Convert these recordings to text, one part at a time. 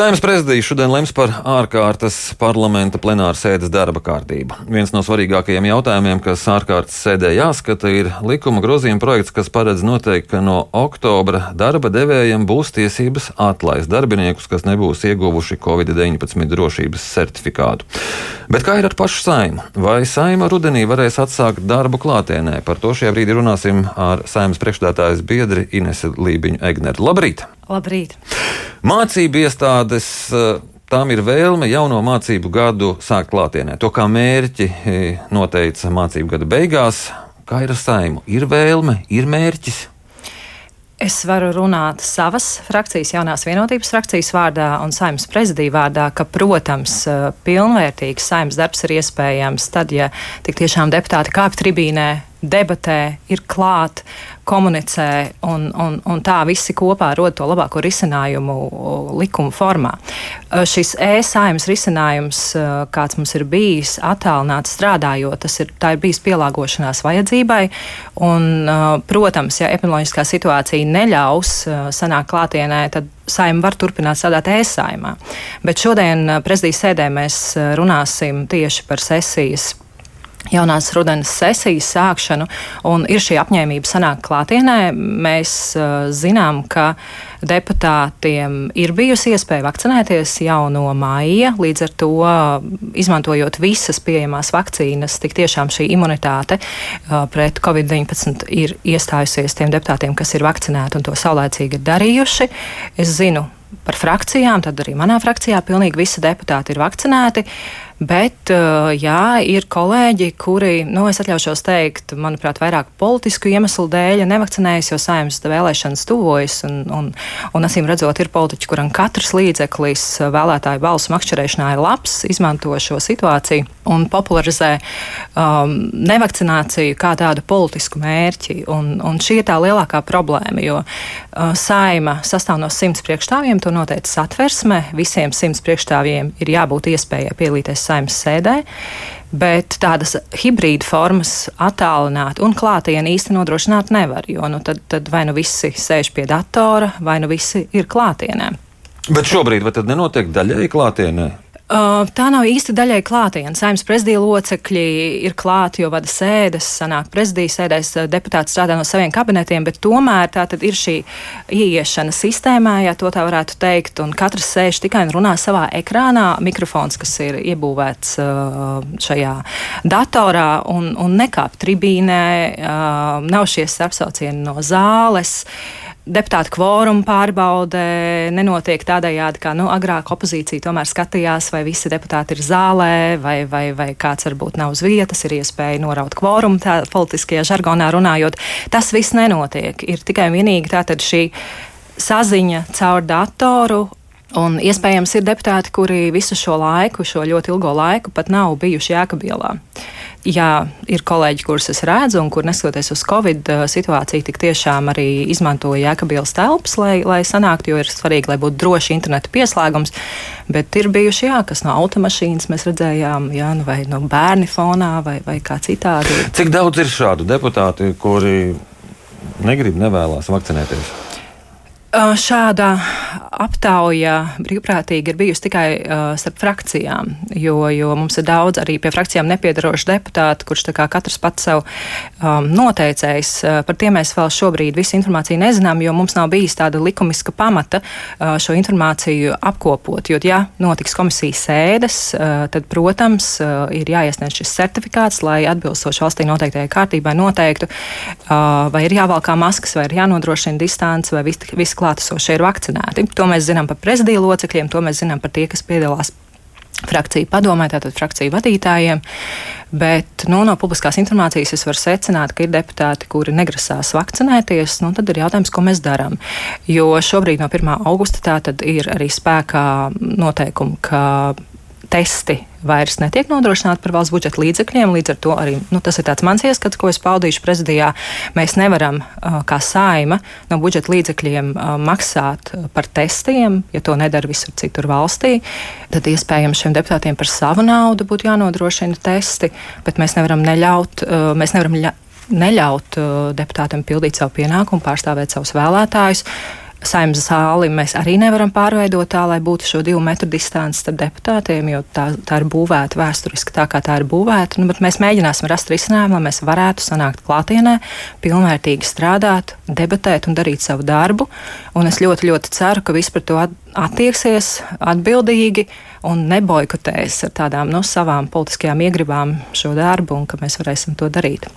Saimnes prezidija šodien lems par ārkārtas parlamenta plenāra sēdes darba kārtību. Viens no svarīgākajiem jautājumiem, kas ārkārtas sēdē jāskata, ir likuma grozījuma projekts, kas paredz noteikt, ka no oktobra darba devējiem būs tiesības atlaist darbiniekus, kas nebūs ieguvuši Covid-19 drošības certifikātu. Bet kā ir ar pašu saimu? Vai saima rudenī varēs atsākt darbu klātienē? Par to šajā brīdī runāsim ar saimnes priekšstādātājas biedri Inese Lībiņu Egneru. Labrīt! Labrīt! Mācību iestādes. eh, Tām ir vēlme jauno mācību gadu sākt klātienē. To kā mērķi eh, noteica mācību gada beigās. Kā ir ar saimu? Ir vēlme, ir mērķis. Es varu runāt savas frakcijas, jaunās vienotības frakcijas vārdā un saimnes prezidija vārdā, ka, protams, eh, pilnvērtīgs saimnes darbs ir iespējams tad, ja tik tiešām deputāti kāp tribīnē, debatē, ir klāt, komunicē un, un, un tā visi kopā rod to labāko risinājumu likuma formā. Šis e-saimas risinājums, kāds mums ir bijis, attālināts strādājot, tas ir, ir bijis pielāgošanās vajadzībai. Un, protams, ja epidemioloģiskā situācija neļaus sanākt klātienē, tad saima var turpināt strādāt e-saimā. Bet šodien prezidijas sēdē mēs runāsim tieši par sesijas jaunās rudenī sesijas sākšanu, un ir šī apņēmība sanākt klātienē. Mēs uh, zinām, ka deputātiem ir bijusi iespēja vakcinēties jau no māja, līdz ar to, izmantojot visas pieejamās vakcīnas, tik tiešām šī imunitāte uh, pret covid-19 ir iestājusies tiem deputātiem, kas ir vakcinēti un to saulēcīgi ir darījuši. Es zinu, par frakcijām, tad arī manā frakcijā pilnīgi visi deputāti ir vakcinēti. Bet, uh, jā, ir kolēģi, kuri, nu, es atļaušos teikt, manuprāt, vairāk politisku iemeslu dēļ nevakcinējas, jo saimnes vēlēšanas tuvojas. Un, un, un acīm redzot, ir politiķi, kuram katrs līdzeklis vēlētāju balsu makšķerēšanā ir labs, izmanto šo situāciju un popularizē um, nevakcināciju kā tādu politisku mērķi. Un, un šī ir tā lielākā problēma, jo uh, saima sastāv no simts priekšstāvjiem, to noteica satversme. Visiem simts priekšstāvjiem ir jābūt iespējai pielīties saimnes sēdē. Bet tādas hibrīda formas attālināt un klātienē īsti nodrošināt nevar. Jo nu, tad, tad vai nu visi sēž pie datora, vai nu visi ir klātienē. Bet šobrīd vai tad nenotiek daļēji klātienē? Uh, tā nav īsti daļai klātienē. Saimnes prezidija locekļi ir klāti, jo vada sēdes, sanāk prezidijas sēdēs, uh, deputāti strādā no saviem kabinetiem, bet tomēr tā tad ir šī ieiešana sistēmā, ja tā varētu teikt, un katrs sēž tikai un runā savā ekrānā, mikrofons, kas ir iebūvēts uh, šajā datorā, un, un nekāp tribīnē, nav šie starpsaucieni no zāles. Deputāta kvoruma pārbaude nenotiek tādējādi, kā nu, agrāk opozīcija tomēr skatījās, vai visi deputāti ir zālē, vai, vai, vai kāds varbūt nav uz vietas, ir iespēja noraut kvorumu, tā politiskajā žargonā runājot. Tas viss nenotiek. Ir tikai un vienīgi tātad šī saziņa caur datoru. Un iespējams, ir deputāti, kuri visu šo laiku, šo ļoti ilgo laiku, pat nav bijuši Jēkabielā. Jā, ir kolēģi, kurus es redzu, un kur neskatoties uz Covid situāciju, tik tiešām arī izmantoja Jēkabielas telpas, lai, lai sanāktu, jo ir svarīgi, lai būtu droši interneta pieslēgums. Bet ir bijuši, jā, kas no automašīnas mēs redzējām, jā, nu vai no bērni fonā, vai, vai kā citādi. Cik daudz ir šādu deputātu, kuri negrib, nevēlas vakcinēties? Šāda aptauja brīvprātīgi ir bijusi tikai uh, starp frakcijām, jo, jo mums ir daudz arī pie frakcijām nepiedarošu deputātu, kurš kā katrs pats sev um, noteicējis. Uh, par tiem mēs vēl šobrīd visu informāciju nezinām, jo mums nav bijis tāda likumiska pamata uh, šo informāciju apkopot. Jo, ja notiks komisijas sēdes, uh, tad, protams, uh, ir jāiesniedz šis certifikāts, lai atbilstoši valstī noteiktajai kārtībai noteiktu, uh, vai ir jāvalkā maskas, vai ir jānodrošina distance, vai visi klātesošie ir vakcinēti. To mēs zinām par prezidiju locekļiem, to mēs zinām par tie, kas piedalās frakciju padomē, tātad frakciju vadītājiem. Bet nu, no publiskās informācijas es varu secināt, ka ir deputāti, kuri negrasās vakcinēties. Nu, tad ir jautājums, ko mēs darām. Jo šobrīd no 1. augusta tā ir arī spēkā noteikumi, ka testi vairs netiek nodrošināti par valsts budžeta līdzekļiem. Līdz ar to arī nu, tas ir mans ieskats, ko es paudīšu prezidijā. Mēs nevaram, kā saima, no budžeta līdzekļiem maksāt par testiem, ja to nedara visur citur valstī. Tad iespējams šiem deputātiem par savu naudu būtu jānodrošina testi, bet mēs nevaram neļaut. Mēs nevaram ļa neļaut deputātam pildīt savu pienākumu, pārstāvēt savus vēlētājus. Saimnes zāli mēs arī nevaram pārveidot tā, lai būtu šo divu metru distance starp deputātiem, jo tā, tā ir būvēta vēsturiski tā, kā tā ir būvēta. Nu, mēs mēģināsim rast risinājumu, lai mēs varētu sanākt klātienē, pilnvērtīgi strādāt, debatēt un darīt savu darbu. Un es ļoti, ļoti ceru, ka viss par to attieksies atbildīgi un neboikotēs ar tādām no savām politiskajām iegribām šo darbu un ka mēs varēsim to darīt.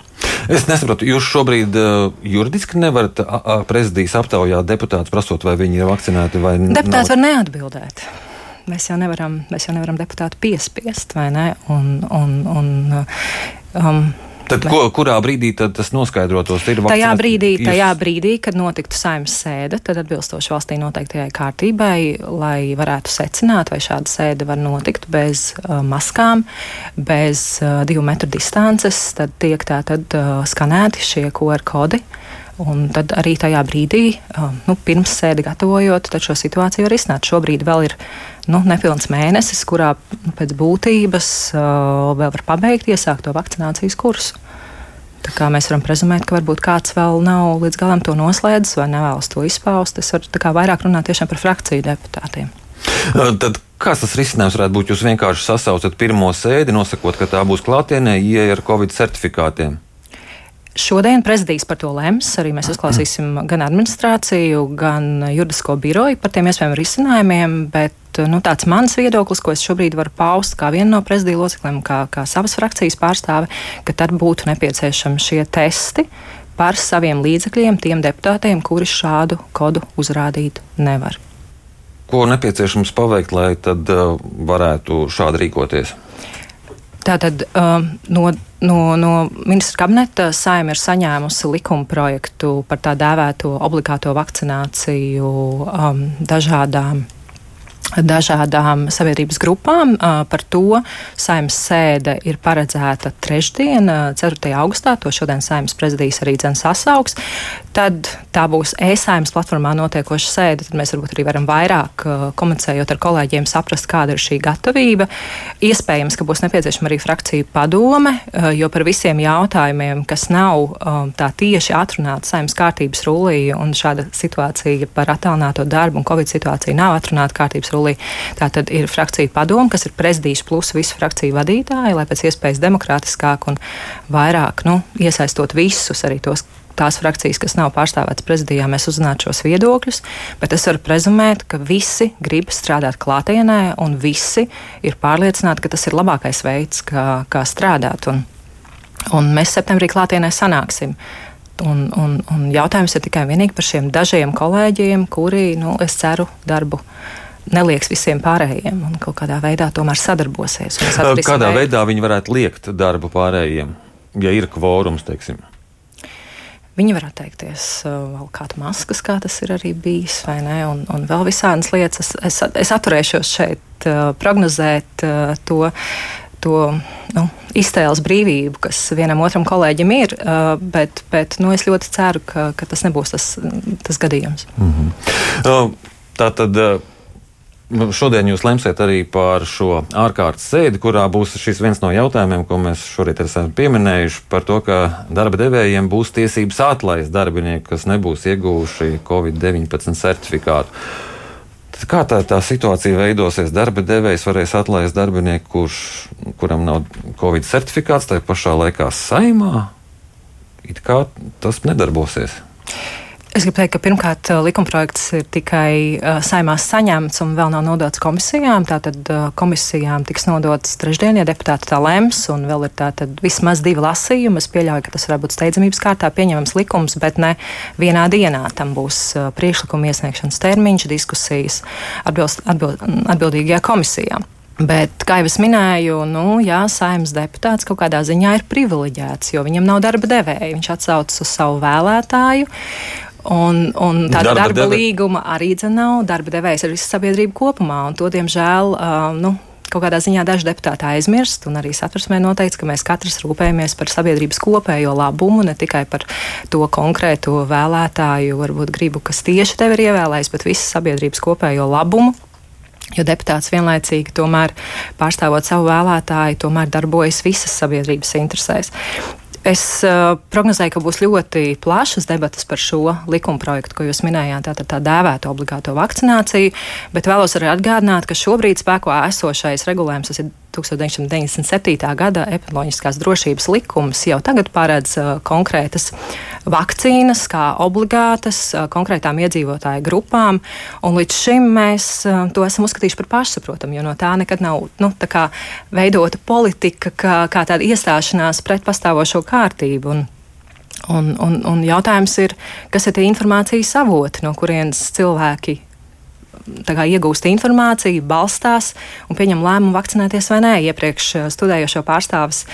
Es nesaprotu, jūs šobrīd uh, juridiski nevarat prezidijas aptaujāt deputātus, prasot, vai viņi ir vakcinēti vai nē. Deputāts nav... var neatbildēt. Mēs jau nevaram, mēs jau nevaram deputātu piespiest, vai ne? Un, un, un, um, Tad, ko, kurā brīdī tas noskaidrotos? Ir tajā brīdī, jūs... tajā brīdī, kad notiktu saimnes sēde, tad atbilstoši valstī noteiktajai kārtībai, lai varētu secināt, vai šāda sēde var notikt bez uh, maskām, bez uh, divu metru distances, tad tiek tā tad uh, skanēti šie QR kodi. Un tad arī tajā brīdī, uh, nu, pirms sēdi gatavojot, šo situāciju var izsnākt. Šobrīd vēl ir nu, nepilns mēnesis, kurā nu, pēc būtības uh, vēl var pabeigt iesākto vakcinācijas kursu. Tā kā mēs varam prezumēt, ka varbūt kāds vēl nav līdz galam to noslēdzis vai nevēlas to izpaust. Es varu vairāk runāt par frakciju deputātiem. Uh, tad kāds tas risinājums varētu būt? Jūs vienkārši sasaucat pirmo sēdi, nosakot, ka tā būs klātienē, ieeja ar Covid certifikātiem. Šodien prezidijs par to lems. Arī mēs uzklausīsim gan administrāciju, gan juridisko biroju par tiem iespējamiem risinājumiem. Bet nu, tāds mans viedoklis, ko es šobrīd varu paust kā viena no prezidija locekļiem, kā, kā savas frakcijas pārstāve, ka tad būtu nepieciešami šie testi par saviem līdzekļiem tiem deputātiem, kuri šādu kodu uzrādīt nevar. Ko nepieciešams paveikt, lai tad uh, varētu šādi rīkoties? Tātad um, no, no, no ministra kabineta saima ir saņēmusi likuma projektu par tā dēvēto obligāto vakcināciju um, dažādām dažādām sabiedrības grupām. Par to saimnes sēde ir paredzēta trešdien, 4. augustā. To šodien saimnes prezidijas arī dzēns sasauks. Tad tā būs e-saimnes platformā notiekoša sēde. Tad mēs varbūt arī varam vairāk komunicējot ar kolēģiem, saprast, kāda ir šī gatavība. Iespējams, ka būs nepieciešama arī frakciju padome, jo par visiem jautājumiem, kas nav tā tieši atrunāti saimnes kārtības rullī, un šāda situācija par attālināto darbu un covid situāciju nav atrunāta kārtības rullī jūlī. Tā tad ir frakcija padoma, kas ir prezidijs plus visu frakciju vadītāji, lai pēc iespējas demokrātiskāk un vairāk nu, iesaistot visus arī tos tās frakcijas, kas nav pārstāvētas prezidijā, mēs uzzinātu šos viedokļus, bet es varu prezumēt, ka visi grib strādāt klātienē, un visi ir pārliecināti, ka tas ir labākais veids, kā, kā strādāt. Un, un mēs septembrī klātienē sanāksim. Un, un, un jautājums ir tikai vienīgi par šiem dažiem kolēģiem, kuri, nu, es ceru, darbu nelieks visiem pārējiem un kaut kādā veidā tomēr sadarbosies. Kādā veidā viņi varētu liekt darbu pārējiem, ja ir kvorums, teiksim? Viņi var atteikties vēl kādu maskas, kā tas ir arī bijis, vai ne, un, un vēl visādas lietas. Es, es, es atturēšos šeit prognozēt to, to nu, iztēles brīvību, kas vienam otram kolēģim ir, bet, bet nu, es ļoti ceru, ka, ka tas nebūs tas, tas gadījums. Mm -hmm. Tā tad Nu, šodien jūs lemsiet arī par šo ārkārtas sēdi, kurā būs šis viens no jautājumiem, ko mēs šorīt esam pieminējuši, par to, ka darba devējiem būs tiesības atlaist darbinieku, kas nebūs ieguvuši Covid-19 certifikātu. Tad kā tā, tā situācija veidosies? Darba devējs varēs atlaist darbinieku, kurš, kuram nav Covid certifikāts, tajā pašā laikā saimā. It kā tas nedarbosies. Es gribu teikt, ka pirmkārt likumprojekts ir tikai uh, saimās saņemts un vēl nav nodots komisijām. Tātad uh, komisijām tiks nodots trešdien, ja deputāti tā lems, un vēl ir tātad vismaz divi lasījumi. Es pieļauju, ka tas varētu būt steidzamības kārtā pieņemams likums, bet ne vienā dienā. Tam būs uh, priekšlikuma iesniegšanas termiņš, diskusijas atbilst, atbild, atbildīgajā komisijā. Bet, kā jau es minēju, nu, jā, saimnes deputāts kaut kādā ziņā ir privileģēts, jo viņam nav darba devēja. Viņš atsaucas uz savu vēlētāju. Un, un tāda darba, darba līguma arī nav. Darba devējs ir visa sabiedrība kopumā, un to, diemžēl, uh, nu, kaut kādā ziņā daži deputāti aizmirst, un arī satversmē noteikts, ka mēs katrs rūpējamies par sabiedrības kopējo labumu, ne tikai par to konkrēto vēlētāju, varbūt gribu, kas tieši tevi ir ievēlējis, bet visas sabiedrības kopējo labumu. Jo deputāts vienlaicīgi tomēr pārstāvot savu vēlētāju, tomēr darbojas visas sabiedrības interesēs. Es uh, prognozēju, ka būs ļoti plašas debatas par šo likuma projektu, ko jūs minējāt, tātad tā dēvēta obligāto vakcināciju, bet vēlos arī atgādināt, ka šobrīd spēkā esošais regulējums, tas ir 1997. gada epidemioloģiskās drošības likums, jau tagad paredz uh, konkrētas vakcīnas kā obligātas uh, konkrētām iedzīvotāju grupām, līdz šim mēs uh, to esam uzskatījuši par pašsaprotamu, jo no tā nekad nav nu, tā veidota politika, kā, kā tāda iestāšanās pret pastāvošo kārtību. Un, Un, un, un jautājums ir, kas ir tie informācijas avoti, no kurienes cilvēki iegūst informāciju, balstās un pieņem lēmumu vakcinēties vai nē. Iepriekš uh, studējošo pārstāvis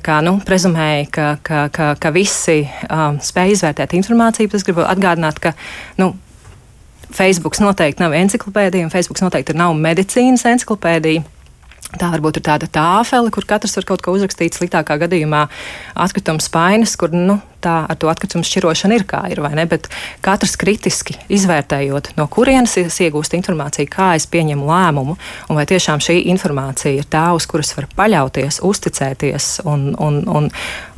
kā, nu, prezumēja, ka, ka, ka, ka visi um, spēj izvērtēt informāciju. Es gribu atgādināt, ka nu, Facebook noteikti nav encyklopēdija, un Facebook noteikti nav medicīnas encyklopēdija. Tā varbūt ir tāda tāfele, kur katrs var kaut ko uzrakstīt. Sliktākā gadījumā atkritums spainis, kur nu, tā ar to atkritumu šķirošanu ir kā ir, vai ne? Bet katrs kritiski izvērtējot, no kurienes es iegūstu informāciju, kā es pieņemu lēmumu, un vai tiešām šī informācija ir tā, uz kuras var paļauties, uzticēties un, un, un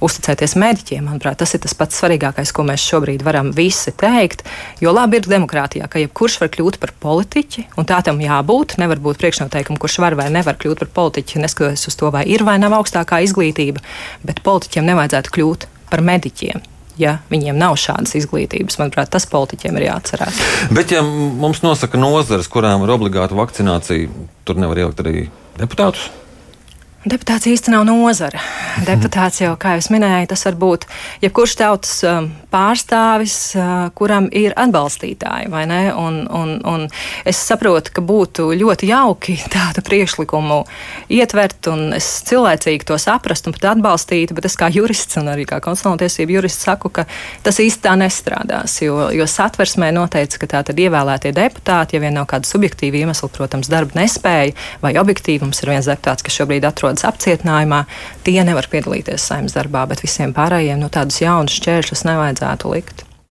uzticēties mediķiem. Manuprāt, tas ir tas pats svarīgākais, ko mēs šobrīd varam visi teikt. Jo labi ir demokrātijā, ka jebkurš var kļūt par politiķi, un tā tam jābūt. Nevar būt priekšnoteikumi, kurš var vai nevar kļūt par politiķi, neskatoties uz to, vai ir vai nav augstākā izglītība, bet politiķiem nevajadzētu kļūt par mediķiem. Ja viņiem nav šādas izglītības, manuprāt, tas politiķiem ir jāatcerās. Bet, ja mums nosaka nozares, kurām ir obligāta vakcinācija, tur nevar ielikt arī deputātus. Deputāts īsti nav nozara. Deputāts jau, kā jau minēju, tas var būt jebkurš tautas um, pārstāvis, uh, kuram ir atbalstītāji. Un, un, un es saprotu, ka būtu ļoti jauki tādu priekšlikumu ietvert, un es cilvēcīgi to saprastu un pat atbalstītu, bet es kā jurists un arī kā konstitucionāla tiesība jurists saku, ka tas īsti tā nestrādās. Jo, jo satversmē noteica, ka tā tad ievēlētie deputāti, ja vien nav kāda subjektīva iemesla, protams, darba nespēja vai objektīvums, ir viens deputāts, kas šobrīd atrodas atrodas apcietinājumā, tie nevar piedalīties saimnes darbā, bet visiem pārējiem nu, tādus jaunus šķēršļus nevajadzētu likt.